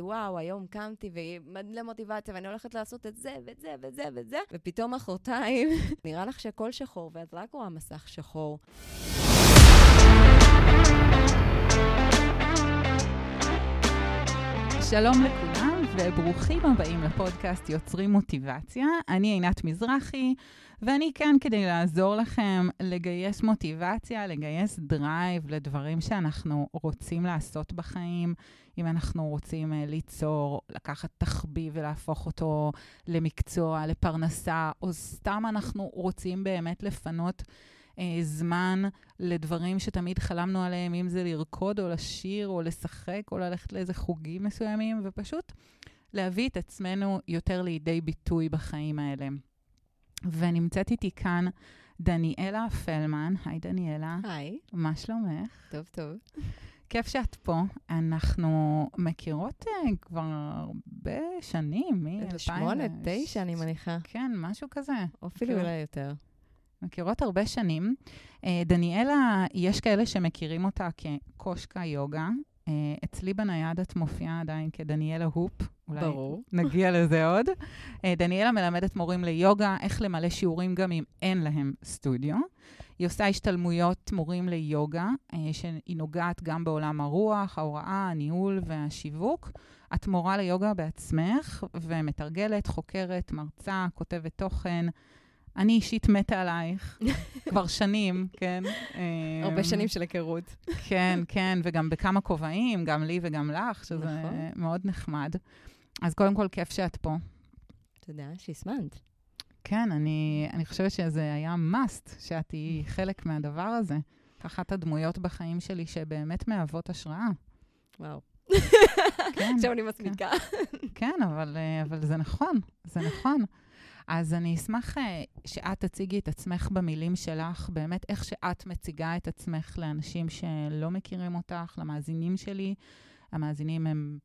וואו, היום קמתי ומלא מוטיבציה, ואני הולכת לעשות את זה ואת זה ואת זה ואת זה, ופתאום מחרתיים, נראה לך שהכל שחור, ואת רק רואה מסך שחור. שלום לכולם, וברוכים הבאים לפודקאסט יוצרים מוטיבציה. אני עינת מזרחי, ואני כאן כדי לעזור לכם לגייס מוטיבציה, לגייס drive לדברים שאנחנו רוצים לעשות בחיים. אם אנחנו רוצים uh, ליצור, לקחת תחביב ולהפוך אותו למקצוע, לפרנסה, או סתם אנחנו רוצים באמת לפנות זמן לדברים שתמיד חלמנו עליהם, אם זה לרקוד או לשיר או לשחק או ללכת לאיזה חוגים מסוימים, ופשוט להביא את עצמנו יותר לידי ביטוי בחיים האלה. ונמצאת איתי כאן דניאלה פלמן. היי, דניאלה. היי. מה שלומך? טוב, טוב. כיף שאת פה. אנחנו מכירות uh, כבר הרבה שנים, מ-2000... שמונה, תשע, אני מניחה. כן, משהו כזה. או אפילו מכירות- אולי יותר. מכירות הרבה שנים. Uh, דניאלה, יש כאלה שמכירים אותה כקושקה יוגה. Uh, אצלי בנייד את מופיעה עדיין כדניאלה הופ. אולי ברור. נגיע לזה עוד. אה, דניאלה מלמדת מורים ליוגה, איך למלא שיעורים גם אם אין להם סטודיו. היא עושה השתלמויות מורים ליוגה, אה, שהיא נוגעת גם בעולם הרוח, ההוראה, הניהול והשיווק. את מורה ליוגה בעצמך, ומתרגלת, חוקרת, מרצה, כותבת תוכן. אני אישית מתה עלייך, כבר שנים, כן? הרבה אה, שנים של היכרות. כן, כן, וגם בכמה כובעים, גם לי וגם לך, שזה נכון. מאוד נחמד. אז קודם כל, כיף שאת פה. תודה שהזמנת. כן, אני, אני חושבת שזה היה must, שאת תהיי חלק מהדבר הזה. את אחת הדמויות בחיים שלי שבאמת מהוות השראה. וואו. כן, עכשיו אני מסמיקה. כן, אבל, אה, אבל זה נכון, זה נכון. אז אני אשמח אה, שאת תציגי את עצמך במילים שלך, באמת איך שאת מציגה את עצמך לאנשים שלא מכירים אותך, למאזינים שלי. המאזינים הם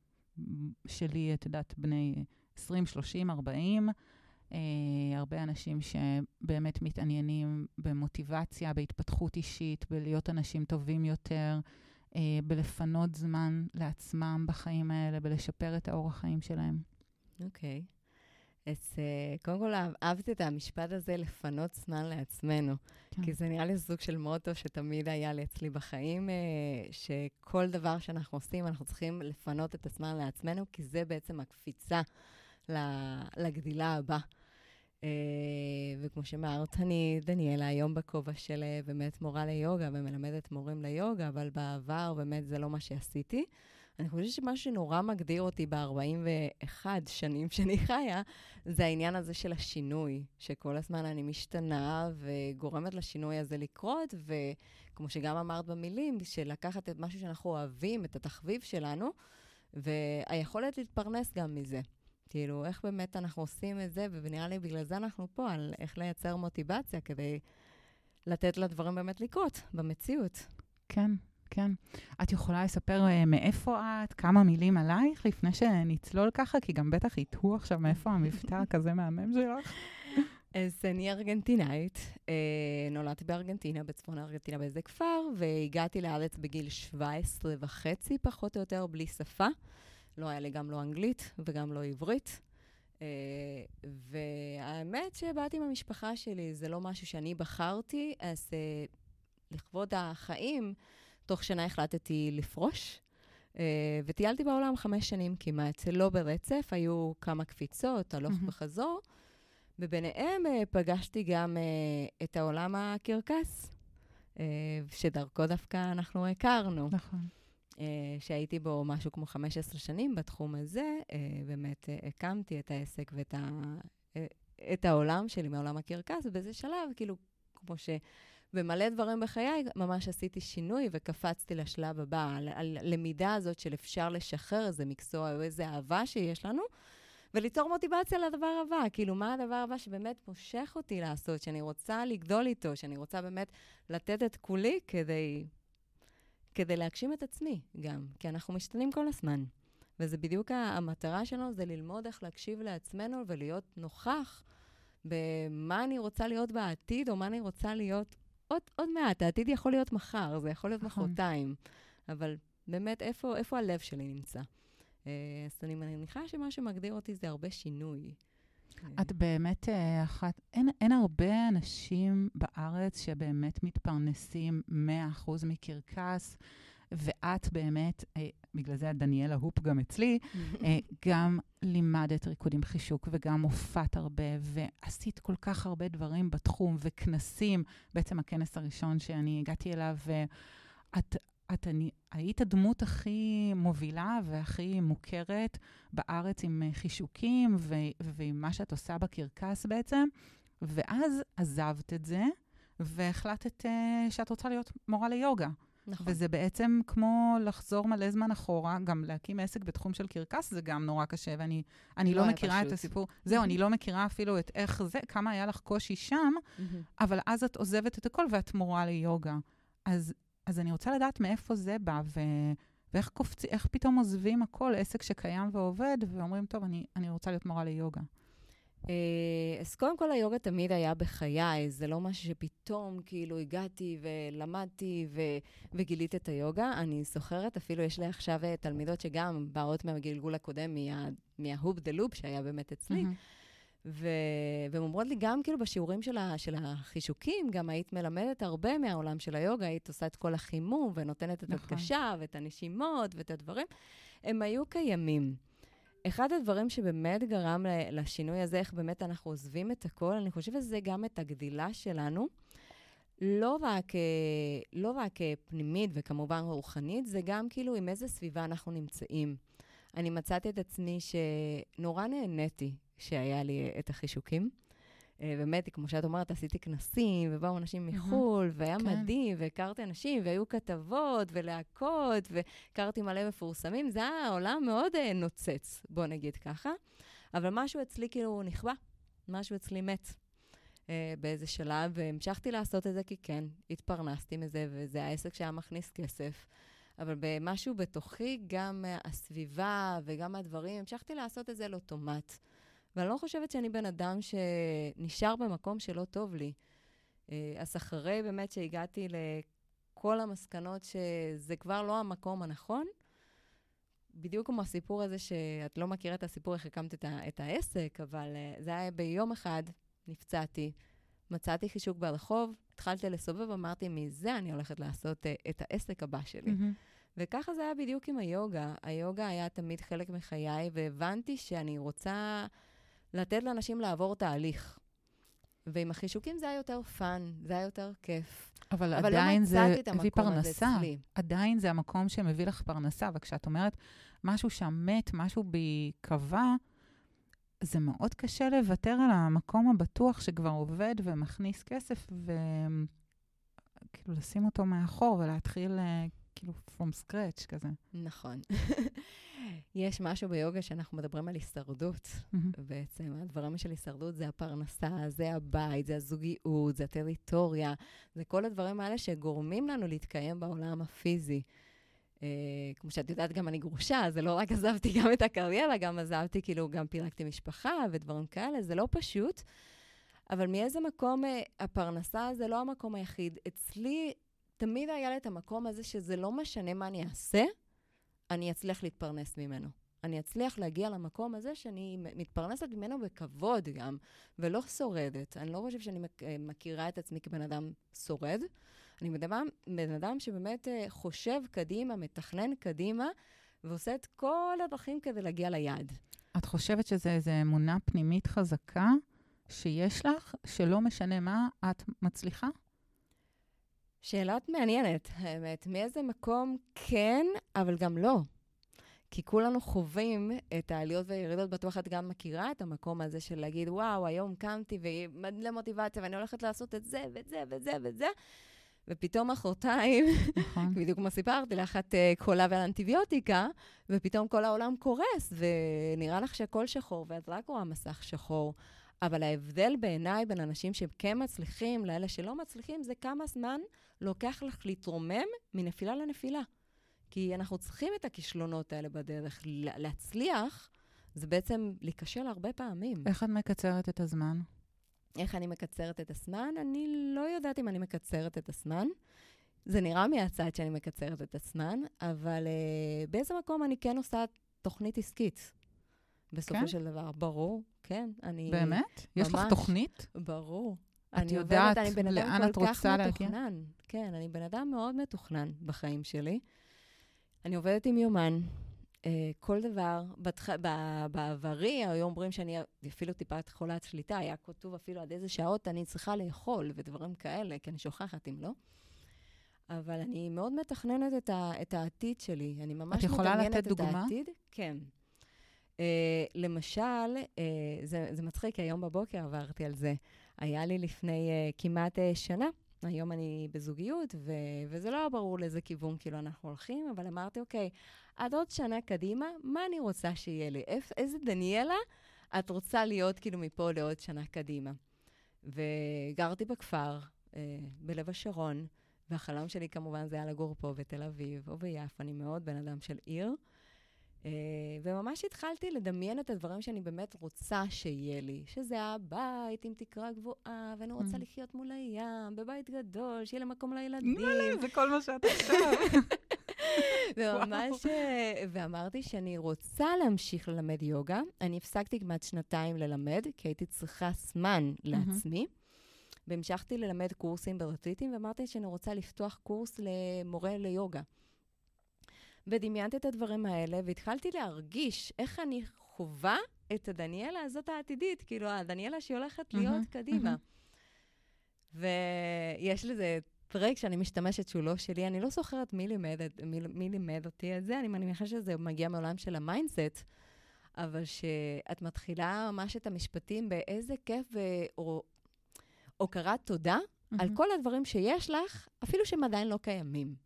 שלי, את יודעת, בני 20, 30, 40. אה, הרבה אנשים שבאמת מתעניינים במוטיבציה, בהתפתחות אישית, בלהיות אנשים טובים יותר, אה, בלפנות זמן לעצמם בחיים האלה, בלשפר את האורח חיים שלהם. אוקיי. אז אה, קודם כל, אהב- אהבתי את המשפט הזה, לפנות זמן לעצמנו. כן. כי זה נראה לי סוג של מוטו שתמיד היה לי אצלי בחיים, אה, שכל דבר שאנחנו עושים, אנחנו צריכים לפנות את הזמן לעצמנו, כי זה בעצם הקפיצה לגדילה הבאה. אה, וכמו שאמרת, אני דניאלה, היום בכובע של באמת מורה ליוגה ומלמדת מורים ליוגה, אבל בעבר באמת זה לא מה שעשיתי. אני חושבת שמה שנורא מגדיר אותי ב-41 שנים שאני חיה, זה העניין הזה של השינוי, שכל הזמן אני משתנה וגורמת לשינוי הזה לקרות, וכמו שגם אמרת במילים, של לקחת את משהו שאנחנו אוהבים, את התחביב שלנו, והיכולת להתפרנס גם מזה. כאילו, איך באמת אנחנו עושים את זה, ונראה לי בגלל זה אנחנו פה, על איך לייצר מוטיבציה כדי לתת לדברים באמת לקרות במציאות. כן, כן. את יכולה לספר אה, מאיפה את, כמה מילים עלייך, לפני שנצלול ככה? כי גם בטח יתהו עכשיו מאיפה המבטא הכזה מהמם שלך. אז אני ארגנטינאית, אה, נולדתי בארגנטינה, בצפון ארגנטינה באיזה כפר, והגעתי לארץ בגיל 17 וחצי, פחות או יותר, בלי שפה. לא היה לי גם לא אנגלית וגם לא עברית. אה, והאמת שבאתי עם המשפחה שלי, זה לא משהו שאני בחרתי, אז לכבוד החיים, תוך שנה החלטתי לפרוש. Uh, וטיילתי בעולם חמש שנים כמעט, לא ברצף, היו כמה קפיצות, הלוך מהמם. וחזור, וביניהם uh, פגשתי גם uh, את העולם הקרקס, שדרכו דווקא אנחנו הכרנו. נכון. uh, שהייתי בו משהו כמו 15 שנים בתחום הזה, uh, באמת uh, הקמתי את העסק ואת ה, uh, את העולם שלי מעולם הקרקס, ובאיזה שלב, כאילו, כמו ש... במלא דברים בחיי, ממש עשיתי שינוי וקפצתי לשלב הבא, על הלמידה הזאת של אפשר לשחרר איזה מקצוע או איזה אהבה שיש לנו, וליצור מוטיבציה לדבר הבא. כאילו, מה הדבר הבא שבאמת מושך אותי לעשות, שאני רוצה לגדול איתו, שאני רוצה באמת לתת את כולי כדי, כדי להגשים את עצמי גם, כי אנחנו משתנים כל הזמן. וזה בדיוק המטרה שלנו, זה ללמוד איך להקשיב לעצמנו ולהיות נוכח במה אני רוצה להיות בעתיד, או מה אני רוצה להיות עוד, עוד מעט. העתיד יכול להיות מחר, זה יכול להיות נכון. מחרתיים. אבל באמת, איפה, איפה הלב שלי נמצא? אז אני מניחה שמה שמגדיר אותי זה הרבה שינוי. את באמת אחת, אין, אין הרבה אנשים בארץ שבאמת מתפרנסים 100% מקרקס. ואת באמת, אה, בגלל זה דניאלה הופ גם אצלי, אה, גם לימדת ריקודים חישוק וגם הופעת הרבה, ועשית כל כך הרבה דברים בתחום וכנסים. בעצם הכנס הראשון שאני הגעתי אליו, את, את אני, היית הדמות הכי מובילה והכי מוכרת בארץ עם אה, חישוקים ו, ועם מה שאת עושה בקרקס בעצם, ואז עזבת את זה, והחלטת uh, שאת רוצה להיות מורה ליוגה. נכון. וזה בעצם כמו לחזור מלא זמן אחורה, גם להקים עסק בתחום של קרקס זה גם נורא קשה, ואני לא, לא מכירה פשוט. את הסיפור. זהו, אני לא מכירה אפילו את איך זה, כמה היה לך קושי שם, אבל אז את עוזבת את הכל ואת מורה ליוגה. אז, אז אני רוצה לדעת מאיפה זה בא, ו... ואיך קופצי, איך פתאום עוזבים הכל, עסק שקיים ועובד, ואומרים, טוב, אני, אני רוצה להיות מורה ליוגה. אה, אז קודם כל, היוגה תמיד היה בחיי, זה לא משהו שפתאום כאילו הגעתי ולמדתי ו- וגילית את היוגה. אני זוכרת, אפילו יש לי עכשיו אה, תלמידות שגם באות מהגלגול הקודם, מה- מההופ דה לופ שהיה באמת אצלי. Mm-hmm. ו- והן אומרות לי, גם כאילו בשיעורים של, ה- של החישוקים, גם היית מלמדת הרבה מהעולם של היוגה, היית עושה את כל החימום ונותנת את נכון. הדגשה ואת הנשימות ואת הדברים. הם היו קיימים. אחד הדברים שבאמת גרם לשינוי הזה, איך באמת אנחנו עוזבים את הכל, אני חושבת שזה גם את הגדילה שלנו. לא רק, אה, לא רק אה, פנימית וכמובן רוחנית, זה גם כאילו עם איזה סביבה אנחנו נמצאים. אני מצאתי את עצמי שנורא נהניתי שהיה לי את החישוקים. אה, באמת, כמו שאת אומרת, עשיתי כנסים, ובאו אנשים מחו"ל, והיה כן. מדהים, והכרתי אנשים, והיו כתבות ולהקות, והכרתי מלא מפורסמים. זה היה עולם מאוד uh, נוצץ, בוא נגיד ככה. אבל משהו אצלי כאילו נכבה, משהו אצלי מת. uh, באיזה שלב, והמשכתי לעשות את זה כי כן, התפרנסתי מזה, וזה העסק שהיה מכניס כסף. אבל במשהו בתוכי, גם הסביבה וגם הדברים, המשכתי לעשות את זה על אוטומט. ואני לא חושבת שאני בן אדם שנשאר במקום שלא טוב לי. אה, אז אחרי באמת שהגעתי לכל המסקנות שזה כבר לא המקום הנכון, בדיוק כמו הסיפור הזה שאת לא מכירה את הסיפור איך הקמת את, את העסק, אבל uh, זה היה ביום אחד, נפצעתי, מצאתי חישוק ברחוב, התחלתי לסובב, אמרתי, מזה אני הולכת לעשות uh, את העסק הבא שלי. Mm-hmm. וככה זה היה בדיוק עם היוגה. היוגה היה תמיד חלק מחיי, והבנתי שאני רוצה לתת לאנשים לעבור תהליך. ועם החישוקים זה היה יותר fun, זה היה יותר כיף. אבל, אבל לא עדיין לא זה הביא פרנסה. עדיין זה המקום שמביא לך פרנסה, וכשאת אומרת משהו שם מת, משהו בי קבע, זה מאוד קשה לוותר על המקום הבטוח שכבר עובד ומכניס כסף, וכאילו לשים אותו מאחור ולהתחיל אה, כאילו from scratch כזה. נכון. יש משהו ביוגה שאנחנו מדברים על הישרדות. בעצם הדברים של הישרדות זה הפרנסה, זה הבית, זה הזוגיות, זה הטריטוריה, זה כל הדברים האלה שגורמים לנו להתקיים בעולם הפיזי. Uh, כמו שאת יודעת, גם אני גרושה, זה לא רק עזבתי גם את הקריירה, גם עזבתי, כאילו, גם פילגתי משפחה ודברים כאלה, זה לא פשוט. אבל מאיזה מקום uh, הפרנסה זה לא המקום היחיד. אצלי תמיד היה לי את המקום הזה שזה לא משנה מה אני אעשה, אני אצליח להתפרנס ממנו. אני אצליח להגיע למקום הזה שאני מתפרנסת ממנו בכבוד גם, ולא שורדת. אני לא חושב שאני אה, מכירה את עצמי כבן אדם שורד. אני בן בן אדם שבאמת אה, חושב קדימה, מתכנן קדימה, ועושה את כל הדרכים כדי להגיע ליעד. את חושבת שזו איזו אמונה פנימית חזקה שיש לך, שלא משנה מה, את מצליחה? שאלת מעניינת, האמת. מאיזה מקום כן, אבל גם לא. כי כולנו חווים את העליות והירידות, בטוח את גם מכירה את המקום הזה של להגיד, וואו, היום קמתי ומלא מוטיבציה, ואני הולכת לעשות את זה ואת זה ואת זה ואת זה, ופתאום מחרתיים, נכון. בדיוק כמו סיפרתי לך, את uh, חולה ועל אנטיביוטיקה, ופתאום כל העולם קורס, ונראה לך שהכל שחור, ואת רק רואה מסך שחור. אבל ההבדל בעיניי בין אנשים שכן מצליחים לאלה שלא מצליחים, זה כמה זמן לוקח לך להתרומם מנפילה לנפילה. כי אנחנו צריכים את הכישלונות האלה בדרך. להצליח, זה בעצם להיכשל הרבה פעמים. איך את מקצרת את הזמן? איך אני מקצרת את הזמן? אני לא יודעת אם אני מקצרת את הזמן. זה נראה מהצד שאני מקצרת את הזמן, אבל uh, באיזה מקום אני כן עושה תוכנית עסקית. בסופו כן? של דבר, ברור, כן. אני... באמת? יש לך ממש. תוכנית? ברור. את אני יודעת עובדת, אני בן לאן את רוצה להגיע? מתוכנן. כן, אני בן אדם מאוד מתוכנן בחיים שלי. אני עובדת עם יומן. אה, כל דבר, בתח... בעברי, היו אומרים שאני אפילו טיפה חולת שליטה, היה כתוב אפילו עד איזה שעות אני צריכה לאכול ודברים כאלה, כי אני שוכחת אם לא. אבל אני מאוד מתכננת את, ה... את העתיד שלי. אני ממש יכולה מדמיינת לתת את דוגמה? העתיד. כן. Uh, למשל, uh, זה, זה מצחיק, היום בבוקר עברתי על זה. היה לי לפני uh, כמעט uh, שנה, היום אני בזוגיות, ו- וזה לא ברור לאיזה כיוון כאילו אנחנו הולכים, אבל אמרתי, אוקיי, עד עוד שנה קדימה, מה אני רוצה שיהיה לי? איפ, איזה דניאלה את רוצה להיות כאילו מפה לעוד שנה קדימה? וגרתי בכפר, uh, בלב השרון, והחלום שלי כמובן זה היה לגור פה בתל אביב או ביפו, אני מאוד בן אדם של עיר. Uh, וממש התחלתי לדמיין את הדברים שאני באמת רוצה שיהיה לי, שזה הבית עם תקרה גבוהה, ואני רוצה Mm. לחיות מול הים, בבית גדול, שיהיה לי מקום לילדים. זה כל מה שאת עכשיו. וממש, אה, ואמרתי שאני רוצה להמשיך ללמד יוגה. אני הפסקתי כמעט שנתיים ללמד, כי הייתי צריכה זמן לעצמי. והמשכתי ללמד קורסים ברטריטים, ואמרתי שאני רוצה לפתוח קורס למורה ליוגה. ודמיינתי את הדברים האלה, והתחלתי להרגיש איך אני חווה את הדניאלה הזאת העתידית, כאילו, הדניאלה שהיא הולכת להיות מהמם, קדימה. מהמם. ויש לזה trick שאני משתמשת שהוא לא שלי, אני לא זוכרת מי לימד, מי, מי לימד אותי את זה, אני מניחה שזה מגיע מעולם של ה mindset, אבל שאת מתחילה ממש את המשפטים באיזה כיף והוקרת תודה על מהמם. כל הדברים שיש לך, אפילו שהם עדיין לא קיימים.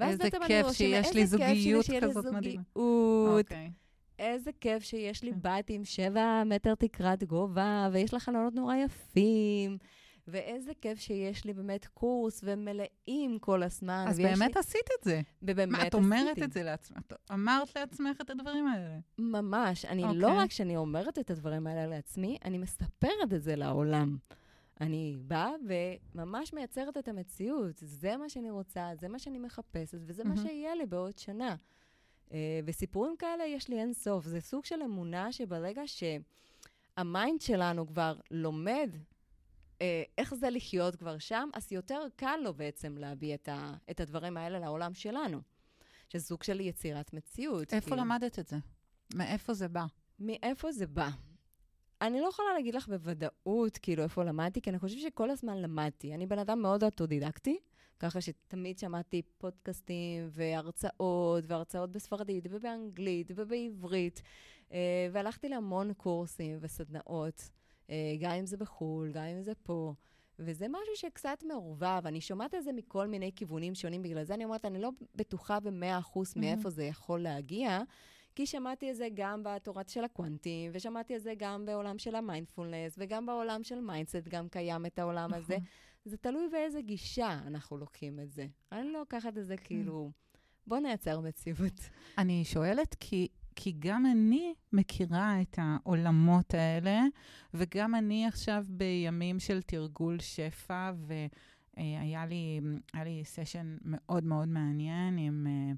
ואז בעצם אני כיף רושמת, שיש לי "איזה כיף זוגיות שיהיה לי כזאת מדהימה." זוגיות, אוקיי. איזה כיף שיש לי כן. בת עם שבע מטר תקרת גובה, ויש לה חלונות נורא יפים, ואיזה כיף שיש לי באמת קורס, ומלאים כל הזמן. אז באמת לי... עשית את זה. ובאמת מה, את אומרת עשיתי. את זה לעצמך? את אמרת לעצמך את הדברים האלה. ממש. אני אוקיי. לא רק שאני אומרת את הדברים האלה לעצמי, אני מספרת את זה לעולם. אני באה וממש מייצרת את המציאות. זה מה שאני רוצה, זה מה שאני מחפשת, וזה מה מהמם. שיהיה לי בעוד שנה. אה, וסיפורים כאלה יש לי אין סוף. זה סוג של אמונה שברגע שהמיינד שלנו כבר לומד אה, איך זה לחיות כבר שם, אז יותר קל לו בעצם להביא את, ה, את הדברים האלה לעולם שלנו. שזה סוג של יצירת מציאות. איפה כאילו. למדת את זה? מאיפה זה בא? מאיפה זה בא? אני לא יכולה להגיד לך בוודאות, כאילו, איפה למדתי, כי אני חושבת שכל הזמן למדתי. אני בן אדם מאוד אוטודידקטי, ככה שתמיד שמעתי פודקאסטים והרצאות, והרצאות בספרדית ובאנגלית ובעברית, אה, והלכתי להמון קורסים וסדנאות, אה, גם אם זה בחו"ל, גם אם זה פה. וזה משהו שקצת מעורבב, אני שומעת את זה מכל מיני כיוונים שונים, בגלל זה אני אומרת, אני לא בטוחה במאה אחוז מאיפה זה יכול להגיע, כי שמעתי את זה גם בתורת של הקוונטים, ושמעתי את זה גם בעולם של המיינדפולנס, וגם בעולם של mindset גם קיים את העולם הזה. נכון. זה תלוי באיזה גישה אנחנו לוקחים את זה. אני לא לוקחת את זה כן. כאילו, בוא נייצר מציאות. אני שואלת כי, כי גם אני מכירה את העולמות האלה, וגם אני עכשיו בימים של תרגול שפע, והיה לי, לי סשן מאוד מאוד מעניין עם, אה,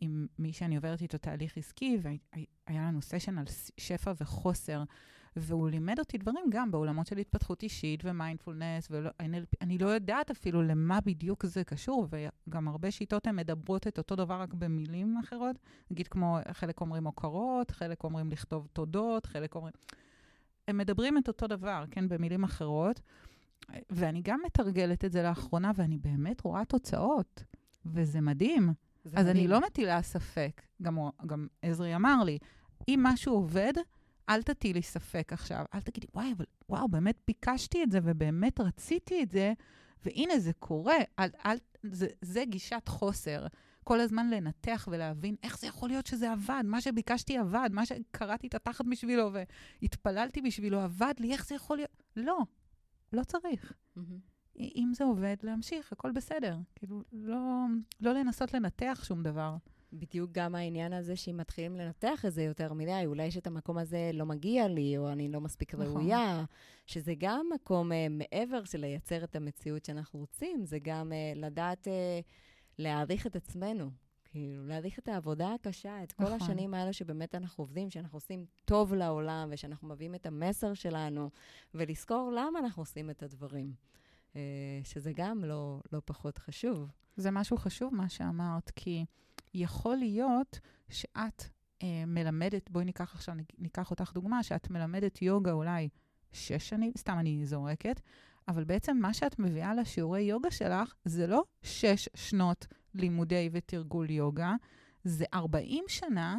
עם מי שאני עוברת איתו תהליך עסקי, והיה לנו סשן על שפע וחוסר. והוא לימד אותי דברים גם בעולמות של התפתחות אישית ומיינדפולנס, ואני לא יודעת אפילו למה בדיוק זה קשור, וגם הרבה שיטות הן מדברות את אותו דבר רק במילים אחרות. נגיד כמו, חלק אומרים הוקרות, חלק אומרים לכתוב תודות, חלק אומרים... הם מדברים את אותו דבר, כן, במילים אחרות. ואני גם מתרגלת את זה לאחרונה, ואני באמת רואה תוצאות, וזה מדהים. אז אני מדהים. לא מטילה ספק, גם, גם עזרי אמר לי, אם משהו עובד, אל תטילי ספק עכשיו. אל תגידי, וואי, אבל וואו, באמת ביקשתי את זה ובאמת רציתי את זה, והנה זה קורה. אל, אל, זה, זה גישת חוסר. כל הזמן לנתח ולהבין איך זה יכול להיות שזה עבד, מה שביקשתי עבד, מה שקראתי את התחת בשבילו והתפללתי בשבילו עבד לי, איך זה יכול להיות? לא, לא צריך. מהמם. אם זה עובד, להמשיך, הכל בסדר. כאילו, לא, לא לנסות לנתח שום דבר. בדיוק גם העניין הזה שאם מתחילים לנתח את זה יותר מדי, אולי שאת המקום הזה לא מגיע לי, או אני לא מספיק נכון. ראויה, שזה גם מקום uh, מעבר של לייצר את המציאות שאנחנו רוצים, זה גם uh, לדעת uh, להעריך את עצמנו. כאילו, להעריך את העבודה הקשה, את כל נכון. השנים האלה שבאמת אנחנו עובדים, שאנחנו עושים טוב לעולם, ושאנחנו מביאים את המסר שלנו, ולזכור למה אנחנו עושים את הדברים. אה, שזה גם לא, לא פחות חשוב. זה משהו חשוב מה שאמרת, כי יכול להיות שאת אה, מלמדת, בואי ניקח עכשיו, ניקח אותך דוגמה, שאת מלמדת יוגה אולי שש שנים, סתם אני זורקת, אבל בעצם מה שאת מביאה לשיעורי יוגה שלך זה לא שש שנות לימודי ותרגול יוגה, זה 40 שנה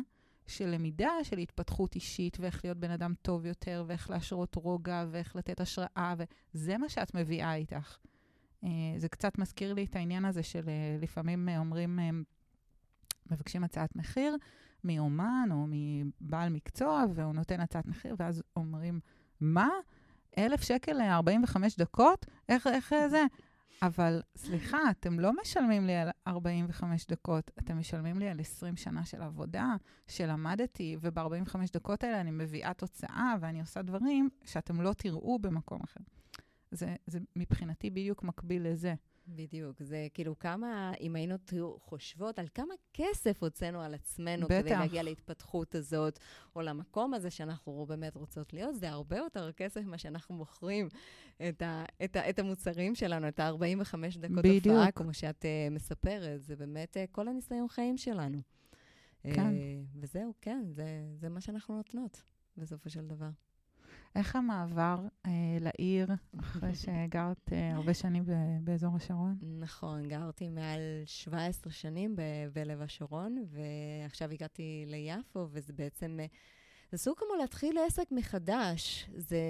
של למידה של התפתחות אישית, ואיך להיות בן אדם טוב יותר, ואיך להשרות רוגע, ואיך לתת השראה, וזה מה שאת מביאה איתך. אה, זה קצת מזכיר לי את העניין הזה של אה, לפעמים אה, אומרים, מבקשים הצעת מחיר מאומן או מבעל מקצוע, והוא נותן הצעת מחיר, ואז אומרים, מה? אלף שקל ל-45 דקות? איך, איך זה? אבל סליחה, אתם לא משלמים לי על 45 דקות, אתם משלמים לי על 20 שנה של עבודה, שלמדתי, וב-45 דקות האלה אני מביאה תוצאה ואני עושה דברים שאתם לא תראו במקום אחר. זה, זה מבחינתי בדיוק מקביל לזה. בדיוק. זה כאילו כמה, אם היינו חושבות על כמה כסף הוצאנו על עצמנו בטח. כדי להגיע להתפתחות הזאת, או למקום הזה שאנחנו באמת רוצות להיות, זה הרבה יותר כסף ממה שאנחנו מוכרים את, ה, את, ה, את המוצרים שלנו, את ה-45 דקות בדיוק. הופעה, כמו שאת uh, מספרת. זה באמת uh, כל הניסיון חיים שלנו. כן. Uh, וזהו, כן, זה, זה מה שאנחנו נותנות בסופו של דבר. איך המעבר אה, לעיר, אחרי שגרת אה, הרבה שנים ב- באזור השרון? נכון, גרתי מעל 17 שנים ב- בלב השרון, ועכשיו הגעתי ליפו, וזה בעצם... אה, זה סוג כמו להתחיל עסק מחדש. זה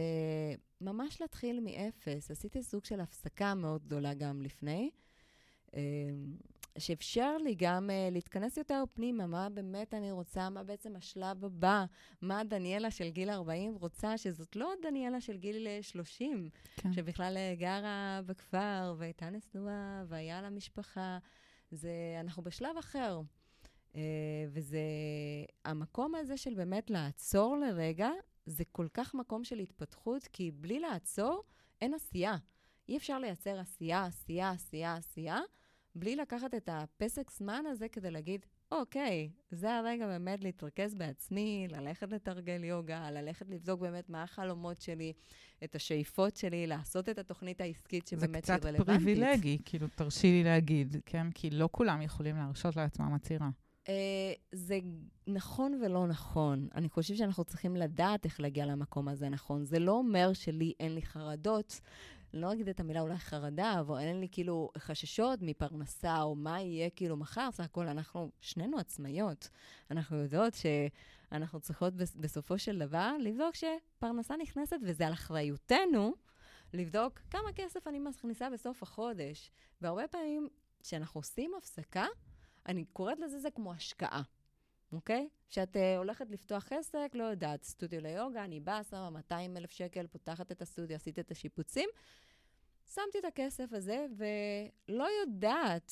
ממש להתחיל מאפס. עשיתי סוג של הפסקה מאוד גדולה גם לפני. אה, שאפשר לי גם uh, להתכנס יותר פנימה, מה באמת אני רוצה, מה בעצם השלב הבא, מה דניאלה של גיל 40 רוצה, שזאת לא דניאלה של גיל 30, כן. שבכלל uh, גרה בכפר והייתה נשואה והיה לה משפחה. זה, אנחנו בשלב אחר. Uh, וזה, המקום הזה של באמת לעצור לרגע, זה כל כך מקום של התפתחות, כי בלי לעצור, אין עשייה. אי אפשר לייצר עשייה, עשייה, עשייה, עשייה. בלי לקחת את הפסק זמן הזה כדי להגיד, אוקיי, זה הרגע באמת להתרכז בעצמי, ללכת לתרגל יוגה, ללכת לבדוק באמת מה החלומות שלי, את השאיפות שלי, לעשות את התוכנית העסקית שבאמת היא רלוונטית. זה קצת פריבילגי, כאילו, תרשי לי להגיד, כן? כי לא כולם יכולים להרשות לעצמם עצירה. Uh, זה נכון ולא נכון. אני חושבת שאנחנו צריכים לדעת איך להגיע למקום הזה נכון. זה לא אומר שלי אין לי חרדות, לא אגיד את המילה אולי חרדה, אבל אין לי כאילו חששות מפרנסה, או מה יהיה כאילו מחר, סך הכל אנחנו שנינו עצמאיות. אנחנו יודעות שאנחנו צריכות בסופו של דבר לבדוק שפרנסה נכנסת, וזה על אחריותנו לבדוק כמה כסף אני מכניסה בסוף החודש. והרבה פעמים כשאנחנו עושים הפסקה, אני קוראת לזה, זה כמו השקעה. אוקיי? כשאת uh, הולכת לפתוח עסק, לא יודעת, סטודיו ליוגה, אני באה, שמה 200 אלף שקל, פותחת את הסטודיו, עשית את השיפוצים, שמתי את הכסף הזה, ולא יודעת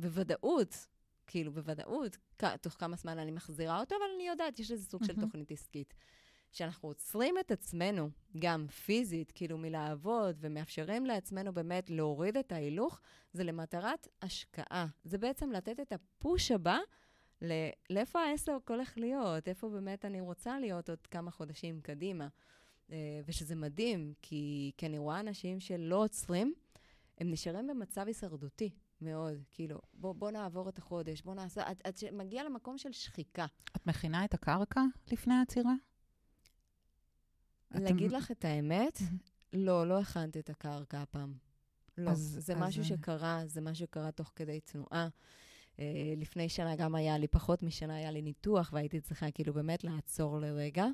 בוודאות, כאילו בוודאות, תוך כמה זמן אני מחזירה אותו, אבל אני יודעת, יש איזה סוג mm-hmm. של תוכנית עסקית. כשאנחנו עוצרים את עצמנו, גם פיזית, כאילו מלעבוד, ומאפשרים לעצמנו באמת להוריד את ההילוך, זה למטרת השקעה. זה בעצם לתת את הפוש הבא לאיפה העסק הולך להיות, איפה באמת אני רוצה להיות עוד כמה חודשים קדימה. אה, ושזה מדהים, כי, כי אני רואה אנשים שלא עוצרים, הם נשארים במצב הישרדותי מאוד. כאילו, בוא, בוא נעבור את החודש, בוא נעשה... עד, עד שמגיע למקום של שחיקה. את מכינה את הקרקע לפני העצירה? להגיד אתם... לך את האמת, לא, לא הכנתי את הקרקע הפעם. לא, אז, זה אז... משהו שקרה, זה משהו שקרה תוך כדי תנועה. Uh, לפני שנה גם היה לי, פחות משנה היה לי ניתוח, והייתי צריכה כאילו באמת לעצור לרגע.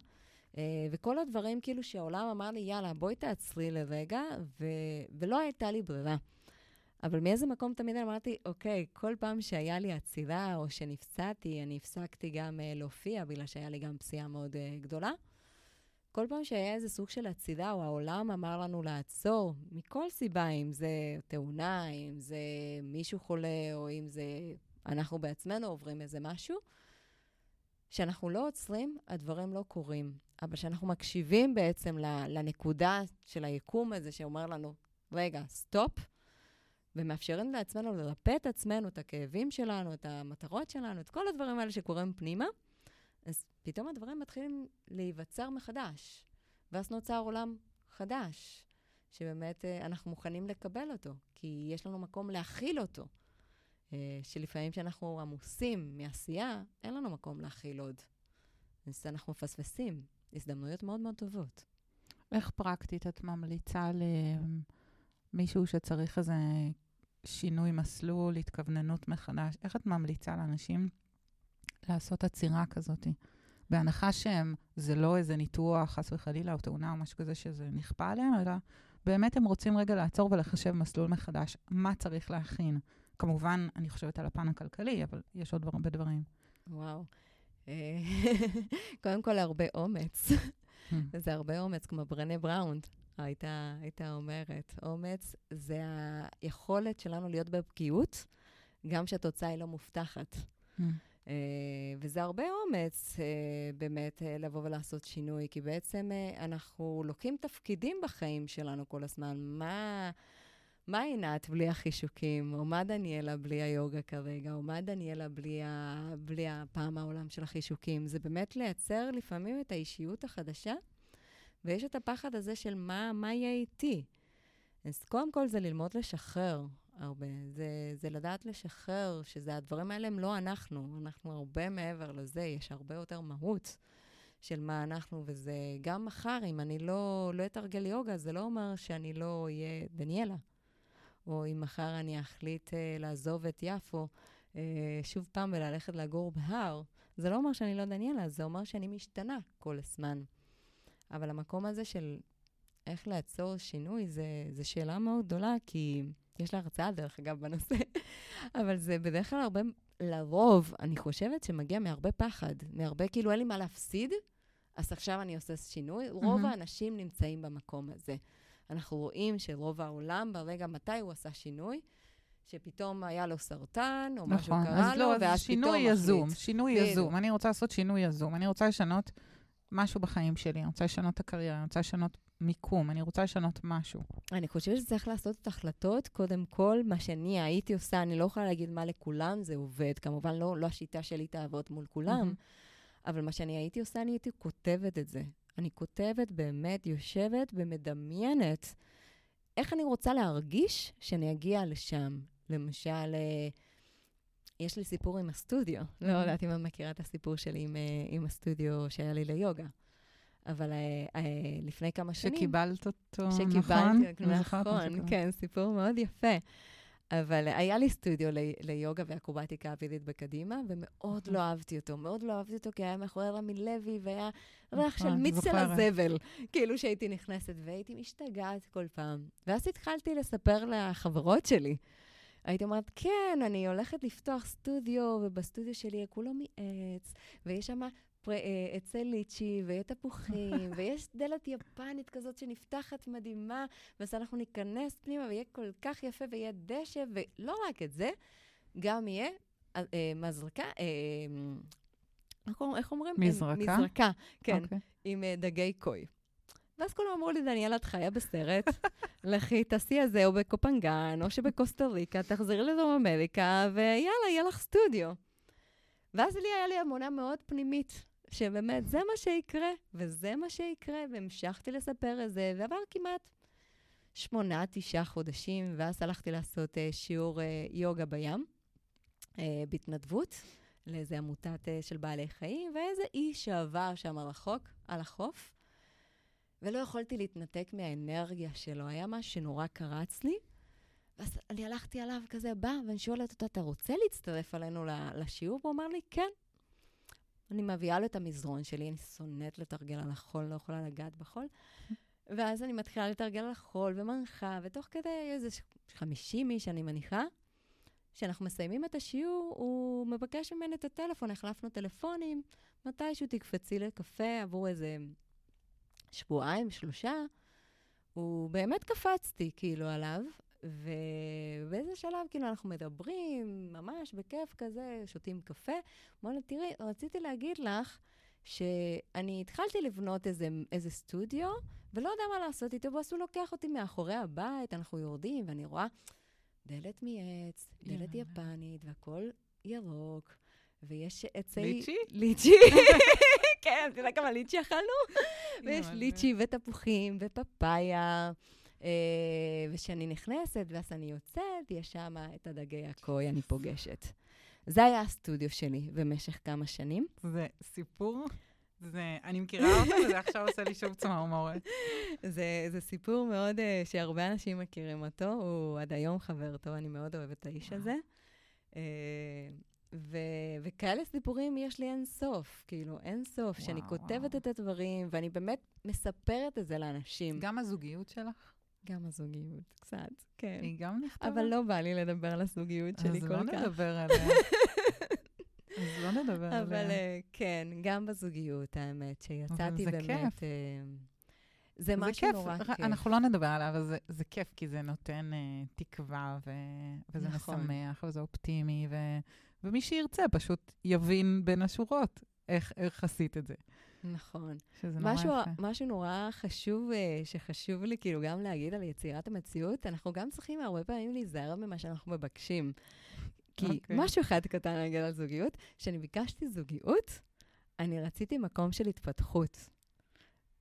Uh, וכל הדברים כאילו שהעולם אמר לי, יאללה, בואי תעצרי לרגע, ו... ולא הייתה לי ברירה. אבל מאיזה מקום תמיד אמרתי, אוקיי, כל פעם שהיה לי עצירה או שנפצעתי, אני הפסקתי גם uh, להופיע, בגלל שהיה לי גם פציעה מאוד uh, גדולה. כל פעם שהיה איזה סוג של עצירה, או העולם אמר לנו לעצור, מכל סיבה, אם זה תאונה, אם זה מישהו חולה, או אם זה אנחנו בעצמנו עוברים איזה משהו, כשאנחנו לא עוצרים, הדברים לא קורים. אבל כשאנחנו מקשיבים בעצם לנקודה של היקום הזה שאומר לנו, רגע, סטופ, ומאפשרים לעצמנו לרפא את עצמנו, את הכאבים שלנו, את המטרות שלנו, את כל הדברים האלה שקורים פנימה, אז פתאום הדברים מתחילים להיווצר מחדש. ואז נוצר עולם חדש, שבאמת אה, אנחנו מוכנים לקבל אותו, כי יש לנו מקום להכיל אותו. אה, שלפעמים כשאנחנו עמוסים מעשייה, אין לנו מקום להכיל עוד. אז אנחנו מפספסים הזדמנויות מאוד מאוד טובות. איך פרקטית את ממליצה למישהו שצריך איזה שינוי מסלול, התכווננות מחדש? איך את ממליצה לאנשים לעשות עצירה כזאת? בהנחה שהם, זה לא איזה ניתוח, חס וחלילה, או תאונה או משהו כזה שזה נכפה עליהם, אלא באמת הם רוצים רגע לעצור ולחשב מסלול מחדש. מה צריך להכין? כמובן, אני חושבת על הפן הכלכלי, אבל יש עוד הרבה דברים. וואו. אה, קודם כל, הרבה אומץ. Hmm. זה הרבה אומץ, כמו ברנה בראונד הייתה, הייתה אומרת. אומץ זה היכולת שלנו להיות בפגיעות, גם כשהתוצאה היא לא מובטחת. Mm. Uh, וזה הרבה אומץ uh, באמת uh, לבוא ולעשות שינוי, כי בעצם אנחנו לוקחים תפקידים בחיים שלנו כל הזמן. מה, מה עינת בלי החישוקים, או מה דניאלה בלי היוגה כרגע, או מה דניאלה בלי, ה, בלי הפעם העולם של החישוקים. זה באמת לייצר לפעמים את האישיות החדשה, ויש את הפחד הזה של מה, מה יהיה איתי. אז קודם כל זה ללמוד לשחרר. הרבה. זה, זה לדעת לשחרר, שזה הדברים האלה הם לא אנחנו, אנחנו הרבה מעבר לזה, יש הרבה יותר מהות של מה אנחנו, וזה גם מחר, אם אני לא, לא אתרגל יוגה, זה לא אומר שאני לא אהיה דניאלה. או אם מחר אני אחליט uh, לעזוב את יפו uh, שוב פעם וללכת לגור בהר, זה לא אומר שאני לא דניאלה, זה אומר שאני משתנה כל הזמן. אבל המקום הזה של איך לעצור שינוי, זו שאלה מאוד גדולה, כי... יש לה הרצאה, דרך אגב, בנושא, אבל זה בדרך כלל הרבה, לרוב, אני חושבת שמגיע מהרבה פחד, מהרבה, כאילו, אין לי מה להפסיד, אז עכשיו אני עושה שינוי. Mm-hmm. רוב האנשים נמצאים במקום הזה. אנחנו רואים שרוב העולם, ברגע מתי הוא עשה שינוי, שפתאום היה לו סרטן, או נכון, משהו קרה לו, לא, ואז פתאום שינוי יזום, שינוי יזום. אני רוצה לעשות שינוי יזום. אני רוצה לשנות משהו בחיים שלי, אני רוצה לשנות את הקריירה, אני רוצה לשנות מיקום, אני רוצה לשנות משהו. אני חושבת שצריך לעשות את ההחלטות, קודם כל, מה שאני הייתי עושה, אני לא יכולה להגיד מה לכולם זה עובד, כמובן לא, לא השיטה שלי תעבוד מול כולם, mm-hmm. אבל מה שאני הייתי עושה, אני הייתי כותבת את זה. אני כותבת, באמת יושבת ומדמיינת איך אני רוצה להרגיש שאני אגיע לשם. למשל, אה, יש לי סיפור עם הסטודיו. Mm-hmm. לא יודעת אם את מכירה את הסיפור שלי עם, אה, עם הסטודיו שהיה לי ליוגה. אבל uh, לפני כמה שנים... שקיבלת אותו, שקיבלתי, נכון? שקיבלתי, נכון, כן, סיפור מאוד יפה. אבל היה לי סטודיו לי, ליוגה ואקרובטיקה אווירית בקדימה, ומאוד נכון. לא אהבתי אותו. מאוד לא אהבתי אותו, כי היה מאחורי רמי לוי, והיה ריח של נכון, מיץ של הזבל, כאילו שהייתי נכנסת, והייתי משתגעת כל פעם. ואז התחלתי לספר לחברות שלי. הייתי אומרת, כן, אני הולכת לפתוח סטודיו, ובסטודיו שלי כולו מעץ, ויש שם אה, עצי ליצ'י, ויהיה תפוחים, ויש דלת יפנית כזאת שנפתחת מדהימה, ואז אנחנו ניכנס פנימה, ויהיה כל כך יפה, ויהיה דשא, ולא רק את זה, גם יהיה אה, אה מזרקה, אה, איך אומרים? מזרקה? מזרקה, כן, okay. אוקיי. עם אה, דגי קוי. ואז כולם אמרו לי, דניאל, את חיה בסרט, לכי, תעשי את זה או בקופנגן, או שבקוסטה ריקה, תחזרי לדרום אמריקה, ויאללה, יהיה לך סטודיו. ואז לי היה לי אמונה מאוד פנימית שבאמת זה מה שיקרה, וזה מה שיקרה, והמשכתי לספר את זה, ועבר כמעט שמונה, תשעה חודשים, ואז הלכתי לעשות uh, שיעור uh, יוגה בים, uh, בהתנדבות, לאיזה עמותת uh, של בעלי חיים, ואיזה איש שעבר שם רחוק, על החוף, ולא יכולתי להתנתק מהאנרגיה שלו. היה משהו שנורא קרץ לי, ואז אני הלכתי עליו כזה, בא, ואני שואלת אותו, אתה רוצה להצטרף אלינו לשיעור? הוא אמר לי, כן. אני מביאה לו את המזרון שלי, אני שונאת לתרגל על החול, לא יכולה לגעת בחול. ואז אני מתחילה לתרגל על החול ומנחה, ותוך כדי איזה 50 איש, אני מניחה, כשאנחנו מסיימים את השיעור, הוא מבקש ממני את הטלפון, החלפנו טלפונים, מתישהו תקפצי לקפה עבור איזה שבועיים, שלושה. הוא באמת קפצתי, כאילו, עליו, ובאיזה שלב, כאילו, אנחנו מדברים, ממש בכיף כזה, שותים קפה. אמר לי, תראי, רציתי להגיד לך שאני התחלתי לבנות איזה, איזה סטודיו, ולא יודע מה לעשות איתו, ואז הוא לוקח אותי מאחורי הבית, אנחנו יורדים, ואני רואה דלת מעץ, דלת. יפנית, והכל ירוק, ויש עצי... ליצ'י? ליצ'י. כן, אתה יודע כמה ליצ'י אכלנו? ויש. ליצ'י ותפוחים ופפאיה. אה, וכשאני נכנסת ואז אני יוצאת, יש שם את הדגי הקוי אני פוגשת. זה היה הסטודיו שלי במשך כמה שנים. זה סיפור, זה, אני מכירה אותו, וזה עכשיו עושה לי שוב צמרמורת. זה, זה סיפור מאוד, uh, שהרבה אנשים מכירים אותו, הוא עד היום חבר טוב, אני מאוד אוהבת את האיש הזה. Uh, ו- וכאלה סיפורים יש לי אין סוף, כאילו, אין סוף, שאני כותבת. את הדברים, ואני באמת מספרת את זה לאנשים. גם הזוגיות שלך, גם הזוגיות, קצת, כן. היא גם נכתבה? אבל לא בא לי לדבר על הזוגיות שלי אז כל לא כך. נדבר עליה. אז לא נדבר עליה. אבל אה, כן, גם בזוגיות, האמת, שיצאתי זה באמת... כיף. אה, זה משהו נורא כיף. אנחנו לא נדבר עליו, אבל זה, זה כיף, כי זה נותן אה, תקווה, ו, וזה נכון. משמח, וזה אופטימי, ו, ומי שירצה פשוט יבין בין השורות איך, איך עשית את זה. נכון. שזה נורא משהו, יפה. משהו נורא חשוב, אה, שחשוב לי כאילו גם להגיד על יצירת המציאות, אנחנו גם צריכים הרבה פעמים להיזהר ממה שאנחנו מבקשים. כי okay. אוקיי. משהו אחד קטן להגיד על זוגיות, כשאני ביקשתי זוגיות, אני רציתי מקום של התפתחות.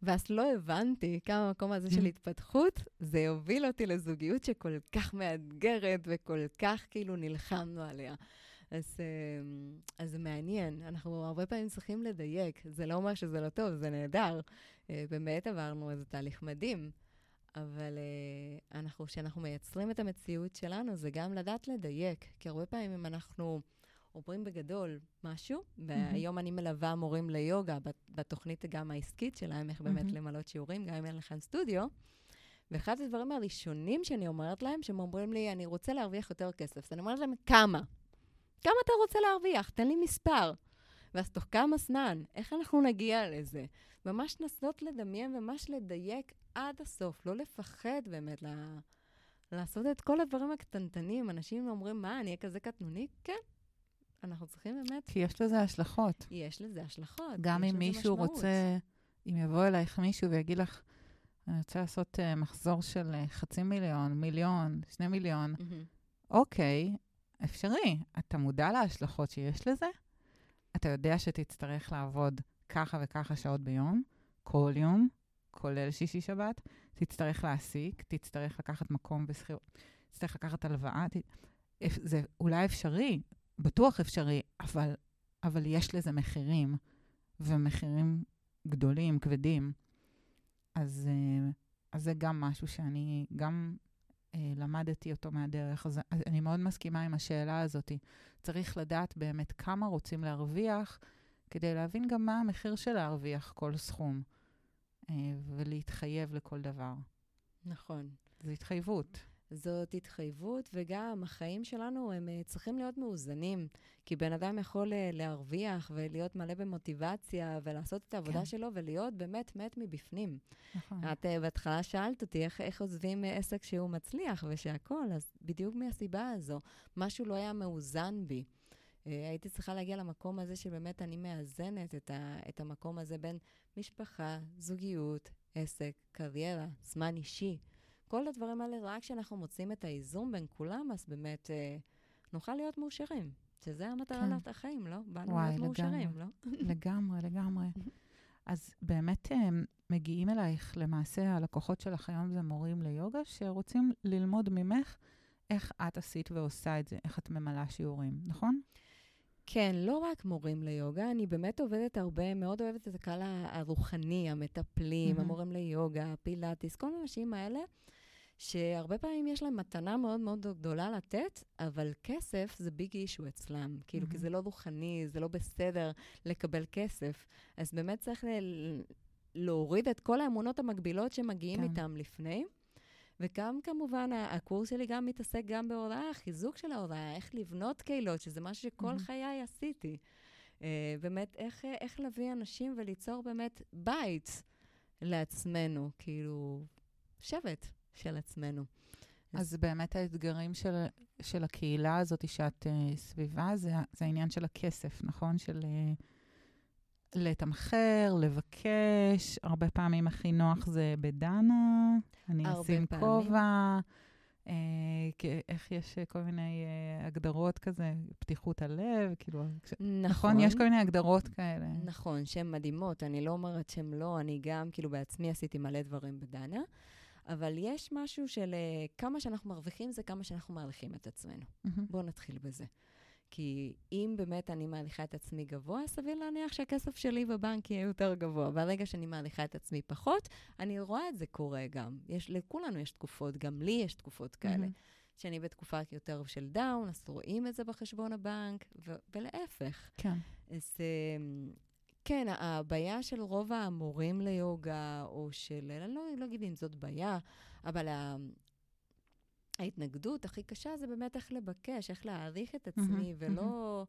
ואז לא הבנתי כמה המקום הזה של. התפתחות, זה יוביל אותי לזוגיות שכל כך מאתגרת וכל כך כאילו נלחמנו עליה. אז, אה, אז זה מעניין, אנחנו הרבה פעמים צריכים לדייק. זה לא אומר שזה לא טוב, זה נהדר. אה, באמת עברנו איזה תהליך מדהים, אבל אה, אנחנו, כשאנחנו מייצרים את המציאות שלנו, זה גם לדעת לדייק. כי הרבה פעמים אם אנחנו אומרים בגדול משהו, והיום אני מלווה מורים ליוגה בת- בתוכנית גם העסקית שלהם, איך באמת. למלות שיעורים, גם אם אין לכם סטודיו. ואחד הדברים הראשונים שאני אומרת להם, שהם אומרים לי, אני רוצה להרוויח יותר כסף. אז אני אומרת להם, כמה? כמה אתה רוצה להרוויח? תן לי מספר. ואז תוך כמה זמן? איך אנחנו נגיע לזה? ממש לנסות לדמיין וממש לדייק עד הסוף, לא לפחד באמת ל... לעשות את כל הדברים הקטנטנים. אנשים אומרים, מה, אני אהיה כזה קטנוני? כן. אנחנו צריכים באמת, כי יש לזה השלכות. יש לזה השלכות. גם אם מישהו משמעות. רוצה, אם יבוא אלייך מישהו ויגיד לך, אני רוצה לעשות uh, מחזור של uh, חצי מיליון, מיליון, שני מיליון, מהמם. אוקיי, אפשרי. אתה מודע להשלכות שיש לזה? אתה יודע שתצטרך לעבוד ככה וככה שעות ביום, כל יום, כולל שישי-שבת, תצטרך להעסיק, תצטרך לקחת מקום בשכירות, תצטרך לקחת הלוואה. ת... זה אולי אפשרי, בטוח אפשרי, אבל, אבל יש לזה מחירים, ומחירים גדולים, כבדים. אז, אה, אז זה גם משהו שאני גם למדתי אותו מהדרך. אז, אז אני מאוד מסכימה עם השאלה הזאת. צריך לדעת באמת כמה רוצים להרוויח, כדי להבין גם מה המחיר של להרוויח כל סכום, אה, ולהתחייב לכל דבר. נכון. זו התחייבות. זאת התחייבות, וגם החיים שלנו הם אה, צריכים להיות מאוזנים. כי בן אדם יכול אה, להרוויח ולהיות מלא במוטיבציה ולעשות את העבודה כן. שלו ולהיות באמת מת מבפנים. נכון. את אה, בהתחלה שאלת אותי איך, איך עוזבים עסק שהוא מצליח ושהכול, אז בדיוק מהסיבה הזו. משהו לא היה מאוזן בי. הייתי צריכה להגיע למקום הזה שבאמת אני מאזנת את, ה, את המקום הזה בין משפחה, זוגיות, עסק, קריירה, זמן אישי. כל הדברים האלה, רק כשאנחנו מוצאים את האיזון בין כולם, אז באמת אה, נוכל להיות מאושרים. שזה המטרה כן. כן. לחיים, לא? באנו וואי, להיות מאושרים, לגמרי. לא? לגמרי, לגמרי. אז באמת אה, מגיעים אלייך, למעשה הלקוחות שלך היום זה מורים ליוגה, שרוצים ללמוד ממך איך את עשית ועושה את זה, איך את ממלאה שיעורים, נכון? כן, לא רק מורים ליוגה, אני באמת עובדת הרבה, מאוד אוהבת את הקהל הרוחני, המטפלים, מהמם. המורים ליוגה, פילאטיס, כל האנשים האלה, שהרבה פעמים יש להם מתנה מאוד מאוד גדולה לתת, אבל כסף זה ביג אישו אצלם. כאילו, כי מהמם. זה לא רוחני, זה לא בסדר לקבל כסף. אז באמת צריך ל- להוריד את כל האמונות המגבילות שמגיעים כן. איתם לפני. וגם כמובן, הקורס שלי גם מתעסק גם בהוראה, חיזוק של ההוראה, איך לבנות קהילות, שזה משהו שכל מהמם. חיי עשיתי. אה, באמת, איך, איך להביא אנשים וליצור באמת בית לעצמנו, כאילו, שבט של עצמנו. אז באמת האתגרים של, של הקהילה הזאת שאת uh, סביבה, זה, זה העניין של הכסף, נכון? של uh, לתמחר, לבקש, הרבה פעמים הכי נוח זה בדנה, אני אשים. כובע. אה, איך יש כל מיני אה, הגדרות כזה, פתיחות הלב, כאילו, נכון. נכון, יש כל מיני הגדרות כאלה. נכון, שהן מדהימות. אני לא אומרת שהן לא, אני גם, כאילו, בעצמי עשיתי מלא דברים בדנה, אבל יש משהו של אה, כמה שאנחנו מרוויחים זה כמה שאנחנו מעריכים את עצמנו. מהמם. בואו נתחיל בזה. כי אם באמת אני מעריכה את עצמי גבוה, סביר להניח שהכסף שלי בבנק יהיה יותר גבוה. ברגע שאני מעריכה את עצמי פחות, אני רואה את זה קורה גם. יש, לכולנו יש תקופות, גם לי יש תקופות כאלה. מהמם. שאני בתקופה יותר של דאון, אז רואים את זה בחשבון הבנק, ו- ולהפך. כן. אז אמ, כן, הבעיה של רוב המורים ליוגה, או של, אני לא, לא אגיד אם זאת בעיה, אבל ה- ההתנגדות הכי קשה זה באמת איך לבקש, איך להעריך את עצמי, ולא...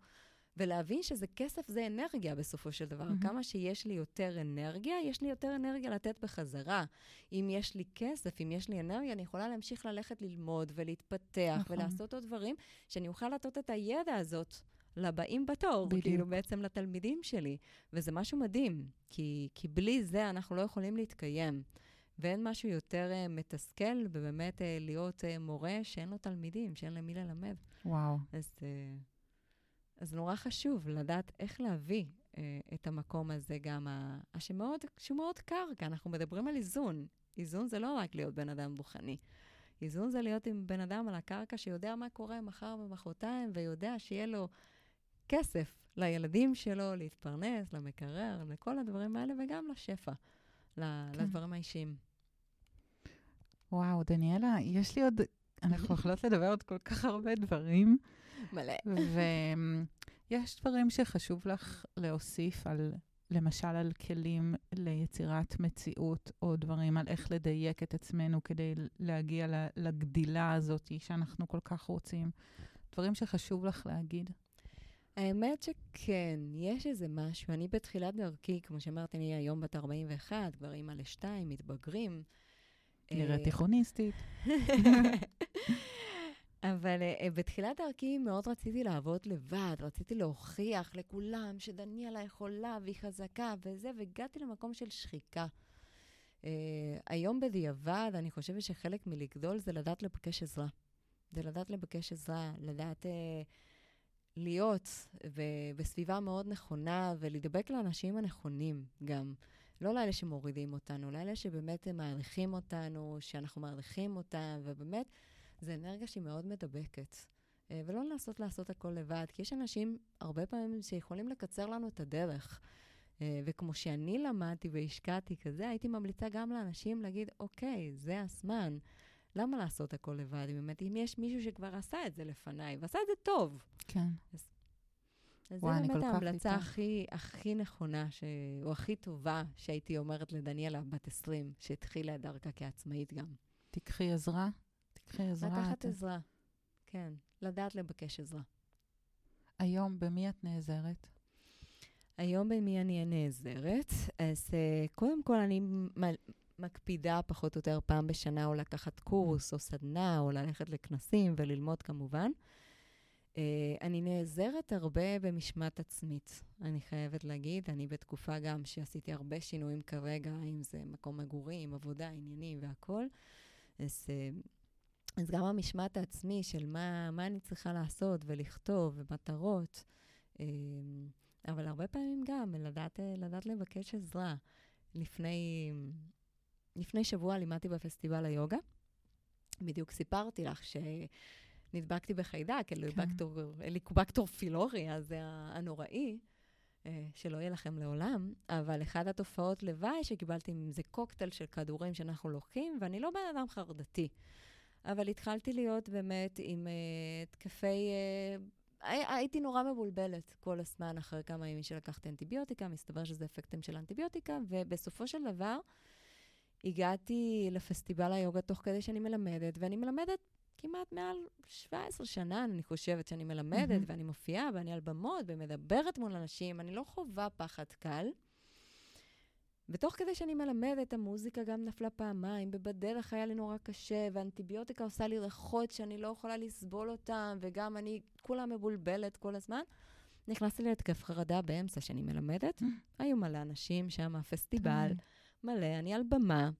ולהבין שזה כסף זה אנרגיה בסופו של דבר. מהמם. כמה שיש לי יותר אנרגיה, יש לי יותר אנרגיה לתת בחזרה. אם יש לי כסף, אם יש לי אנרגיה, אני יכולה להמשיך ללכת ללמוד ולהתפתח נכון. ולעשות עוד דברים, שאני אוכל לתת את הידע הזאת לבאים בתור, בדיוק. כאילו בעצם לתלמידים שלי. וזה משהו מדהים, כי, כי בלי זה אנחנו לא יכולים להתקיים. ואין משהו יותר uh, מתסכל, ובאמת uh, להיות uh, מורה שאין לו תלמידים, שאין להם מי ללמד. וואו. אז, uh, אז נורא חשוב לדעת איך להביא uh, את המקום הזה גם, ה- שמאוד, שהוא מאוד קר, כי אנחנו מדברים על איזון. איזון זה לא רק להיות בן אדם רוחני. איזון זה להיות עם בן אדם על הקרקע שיודע מה קורה מחר ומחרתיים, ויודע שיהיה לו כסף לילדים שלו, להתפרנס, למקרר, לכל הדברים האלה, וגם לשפע, כן. לדברים האישיים. וואו, דניאלה, יש לי עוד... אנחנו יכולות לדבר עוד כל כך הרבה דברים, מלא. ויש דברים שחשוב לך להוסיף על, למשל, על כלים ליצירת מציאות, או דברים על איך לדייק את עצמנו כדי להגיע לגדילה הזאת שאנחנו כל כך רוצים. דברים שחשוב לך להגיד. האמת שכן, יש איזה משהו. אני בתחילת דרכי, כמו שאמרתי, אני היום בת 41, כבר אימא לשתיים, מתבגרים. נראית אה, תיכוניסטית. אבל uh, בתחילת דרכי מאוד רציתי לעבוד לבד, רציתי להוכיח לכולם שדניאלה יכולה והיא חזקה וזה, והגעתי למקום של שחיקה. Uh, היום בדיעבד, אני חושבת שחלק מלגדול זה לדעת לבקש עזרה. זה לדעת לבקש עזרה, לדעת uh, להיות בסביבה מאוד נכונה ולהידבק לאנשים הנכונים גם. לא לאלה שמורידים אותנו, לאלה שבאמת הם מעריכים אותנו, שאנחנו מעריכים אותם, ובאמת, זו אנרגיה שהיא מאוד מדבקת. אה, ולא לנסות לעשות הכל לבד, כי יש אנשים הרבה פעמים שיכולים לקצר לנו את הדרך. אה, וכמו שאני למדתי והשקעתי כזה, הייתי ממליצה גם לאנשים להגיד, אוקיי, זה הזמן. למה לעשות הכל לבד? באמת, אם יש מישהו שכבר עשה את זה לפניי, ועשה את זה טוב. כן. אז וואי, אני זו באמת ההמלצה. הכי, הכי נכונה, ש... או הכי טובה, שהייתי אומרת לדניאלה, בת 20, שהתחילה את דרכה כעצמאית גם. תיקחי עזרה. תיקחי עזרה. לקחת את- עזרה. כן, לדעת לבקש עזרה. היום, במי את נעזרת? היום במי אני נעזרת? אז uh, קודם כל, אני מקפידה פחות או יותר פעם בשנה או לקחת קורס או סדנה או ללכת לכנסים וללמוד כמובן. Uh, אני נעזרת הרבה במשמעת עצמית, אני חייבת להגיד. אני בתקופה גם שעשיתי הרבה שינויים כרגע, אם זה מקום מגורים, עבודה, עניינים והכול. אז, uh, אז גם המשמעת העצמי של מה, מה אני צריכה לעשות ולכתוב ומטרות. Uh, אבל הרבה פעמים גם לדעת, לדעת לבקש עזרה. לפני, לפני שבוע לימדתי בפסטיבל היוגה. בדיוק סיפרתי לך שנדבקתי בחיידק, אליקובקטור, אליקובקטור פילורי, אז זה הנוראי, אה, שלא יהיה לכם לעולם, אבל אחת התופעות לוואי שקיבלתי זה קוקטייל של כדורים שאנחנו לוקחים, ואני לא בן אדם חרדתי. אבל התחלתי להיות באמת עם uh, תקפי... Uh, הי- הייתי נורא מבולבלת כל הזמן אחרי כמה ימים שלקחתי אנטיביוטיקה, מסתבר שזה אפקטים של אנטיביוטיקה, ובסופו של דבר הגעתי לפסטיבל היוגה תוך כדי שאני מלמדת, ואני מלמדת כמעט מעל 17 שנה, אני חושבת שאני מלמדת, מהמם. ואני מופיעה, ואני על במות, ומדברת מול אנשים, אני לא חווה פחד קל. ותוך כדי שאני מלמדת, המוזיקה גם נפלה פעמיים, ובדרך היה לי נורא קשה, ואנטיביוטיקה עושה לי ריחות שאני לא יכולה לסבול אותם, וגם אני כולה מבולבלת כל הזמן. נכנסתי להתקף חרדה באמצע שאני מלמדת. היו מלא אנשים שם, פסטיבל, מלא, אני על במה.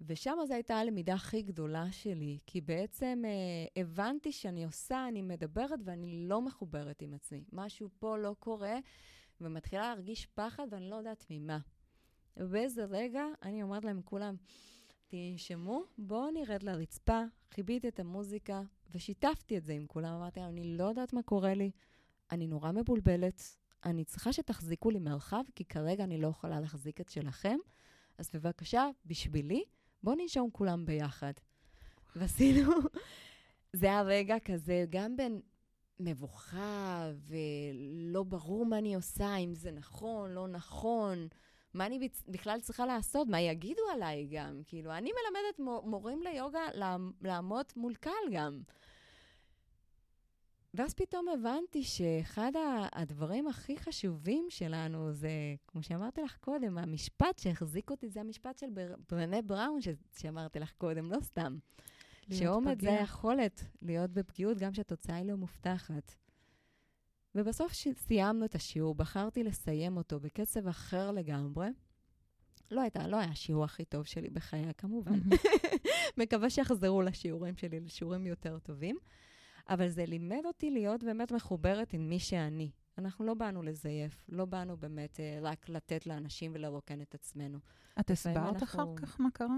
ושם זו הייתה הלמידה הכי גדולה שלי, כי בעצם אה, הבנתי שאני עושה, אני מדברת ואני לא מחוברת עם עצמי. משהו פה לא קורה, ומתחילה להרגיש פחד ואני לא יודעת ממה. ובאיזה רגע אני אומרת להם כולם, תנשמו, בואו נרד לרצפה, חיביתי את המוזיקה ושיתפתי את זה עם כולם. אמרתי להם, אני לא יודעת מה קורה לי, אני נורא מבולבלת, אני צריכה שתחזיקו לי מרחב, כי כרגע אני לא יכולה להחזיק את שלכם. אז בבקשה, בשבילי, בואו ננשום כולם ביחד. ועשינו, זה היה רגע כזה, גם בין מבוכה ולא ברור מה אני עושה, אם זה נכון, לא נכון, מה אני בכלל צריכה לעשות, מה יגידו עליי גם. כאילו, אני מלמדת מורים ליוגה לעמוד מול קהל גם. ואז פתאום הבנתי שאחד הדברים הכי חשובים שלנו זה, כמו שאמרתי לך קודם, המשפט שהחזיק אותי, זה המשפט של ברנה בראון, ש- שאמרתי לך קודם, לא סתם. שאומץ זה היכולת להיות בפגיעות גם כשהתוצאה היא לא מובטחת. ובסוף סיימנו את השיעור, בחרתי לסיים אותו בקצב אחר לגמרי. לא הייתה, לא היה השיעור הכי טוב שלי בחיי, כמובן. מקווה שיחזרו לשיעורים שלי, לשיעורים יותר טובים. אבל זה לימד אותי להיות באמת מחוברת עם מי שאני. אנחנו לא באנו לזייף, לא באנו באמת אה, רק לתת לאנשים ולרוקן את עצמנו. את הסברת אנחנו... אחר כך מה קרה?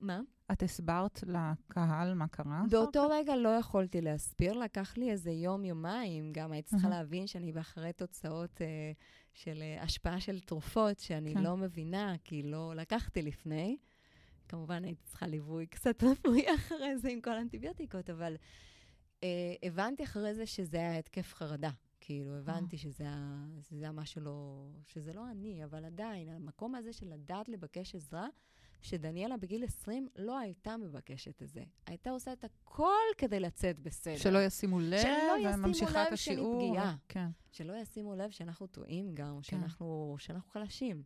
מה? את הסברת לקהל מה קרה? באותו רגע לא יכולתי להסביר, לקח לי איזה יום-יומיים. גם הייתי צריכה להבין שאני באחרי תוצאות אה, של אה, השפעה של תרופות, שאני כן. לא מבינה, כי לא לקחתי לפני. כמובן, הייתי צריכה ליווי קצת רפואי אחרי זה עם כל האנטיביוטיקות, אבל אה, הבנתי אחרי זה שזה היה התקף חרדה. כאילו, הבנתי שזה היה משהו לא... שזה לא אני, אבל עדיין, המקום הזה של לדעת לבקש עזרה, שדניאלה בגיל 20 לא הייתה מבקשת את זה. הייתה עושה את הכל כדי לצאת בסדר. שלא ישימו לב, וממשיכה את השיעור. שלא ישימו לב שאני פגיעה. כן. שלא ישימו לב שאנחנו טועים גם, כן. שאנחנו, שאנחנו חלשים.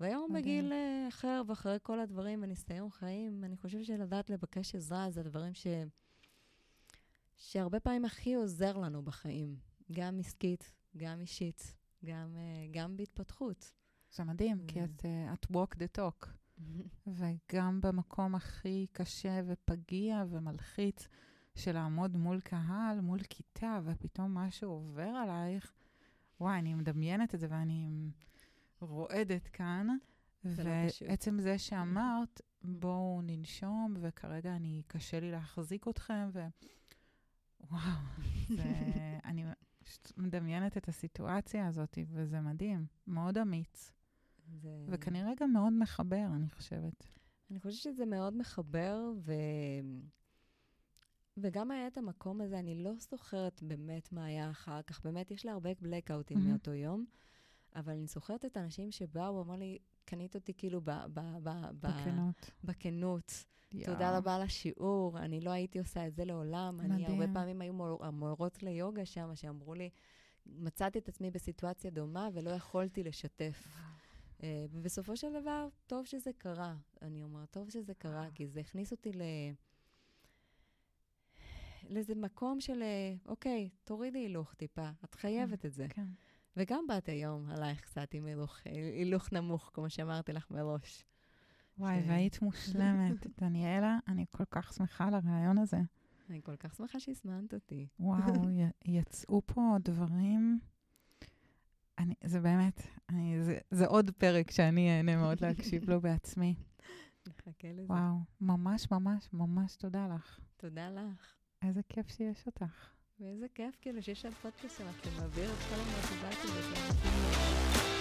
והיום מדהים. בגיל uh, אחר, ואחרי כל הדברים וניסיון חיים, אני חושבת שלדעת לבקש עזרה זה הדברים ש... שהרבה פעמים הכי עוזר לנו בחיים, גם עסקית, גם אישית, גם, uh, גם בהתפתחות. זה מדהים, כי את, uh, את walk the talk. וגם במקום הכי קשה ופגיע ומלחיץ של לעמוד מול קהל, מול כיתה, ופתאום משהו עובר עלייך, וואי, אני מדמיינת את זה ואני רועדת כאן. לא ועצם זה שאמרת, בואו ננשום, וכרגע אני, קשה לי להחזיק אתכם, ו... וואו, זה, אני מדמיינת את הסיטואציה הזאת, וזה מדהים, מאוד אמיץ. זה... וכנראה גם מאוד מחבר, אני חושבת. אני חושבת שזה מאוד מחבר, ו... וגם היה את המקום הזה, אני לא זוכרת באמת מה היה אחר כך. באמת, יש לי הרבה בלקאוטים mm-hmm. מאותו יום, אבל אני זוכרת את האנשים שבאו, אמרו לי, קנית אותי כאילו ב... ב, ב, ב בכנות. בכנות. Yeah. תודה רבה על השיעור, אני לא הייתי עושה את זה לעולם. מדהים. אני, הרבה פעמים היו המורות ליוגה שם, שאמרו לי, מצאתי את עצמי בסיטואציה דומה ולא יכולתי לשתף. Uh, ובסופו של דבר, טוב שזה קרה. אני אומרת, טוב שזה קרה, כי זה הכניס אותי ל... לאיזה מקום של, אה, אוקיי, תורידי הילוך טיפה, את חייבת כן, את זה. כן. וגם באת היום עלייך קצת עם הילוך, הילוך נמוך, כמו שאמרתי לך מראש. וואי, ש... והיית מושלמת. דניאלה, אני כל כך שמחה על הרעיון הזה. אני כל כך שמחה שהזמנת אותי. וואו, יצאו פה דברים... אני, זה באמת, אני, זה, זה עוד פרק שאני אהנה מאוד להקשיב לו בעצמי. נחכה לזה. וואו, ממש ממש ממש תודה לך. תודה לך. איזה כיף שיש אותך. ואיזה כיף כאילו שיש עוד פודקאסט שמעביר את כל המוטיבציה.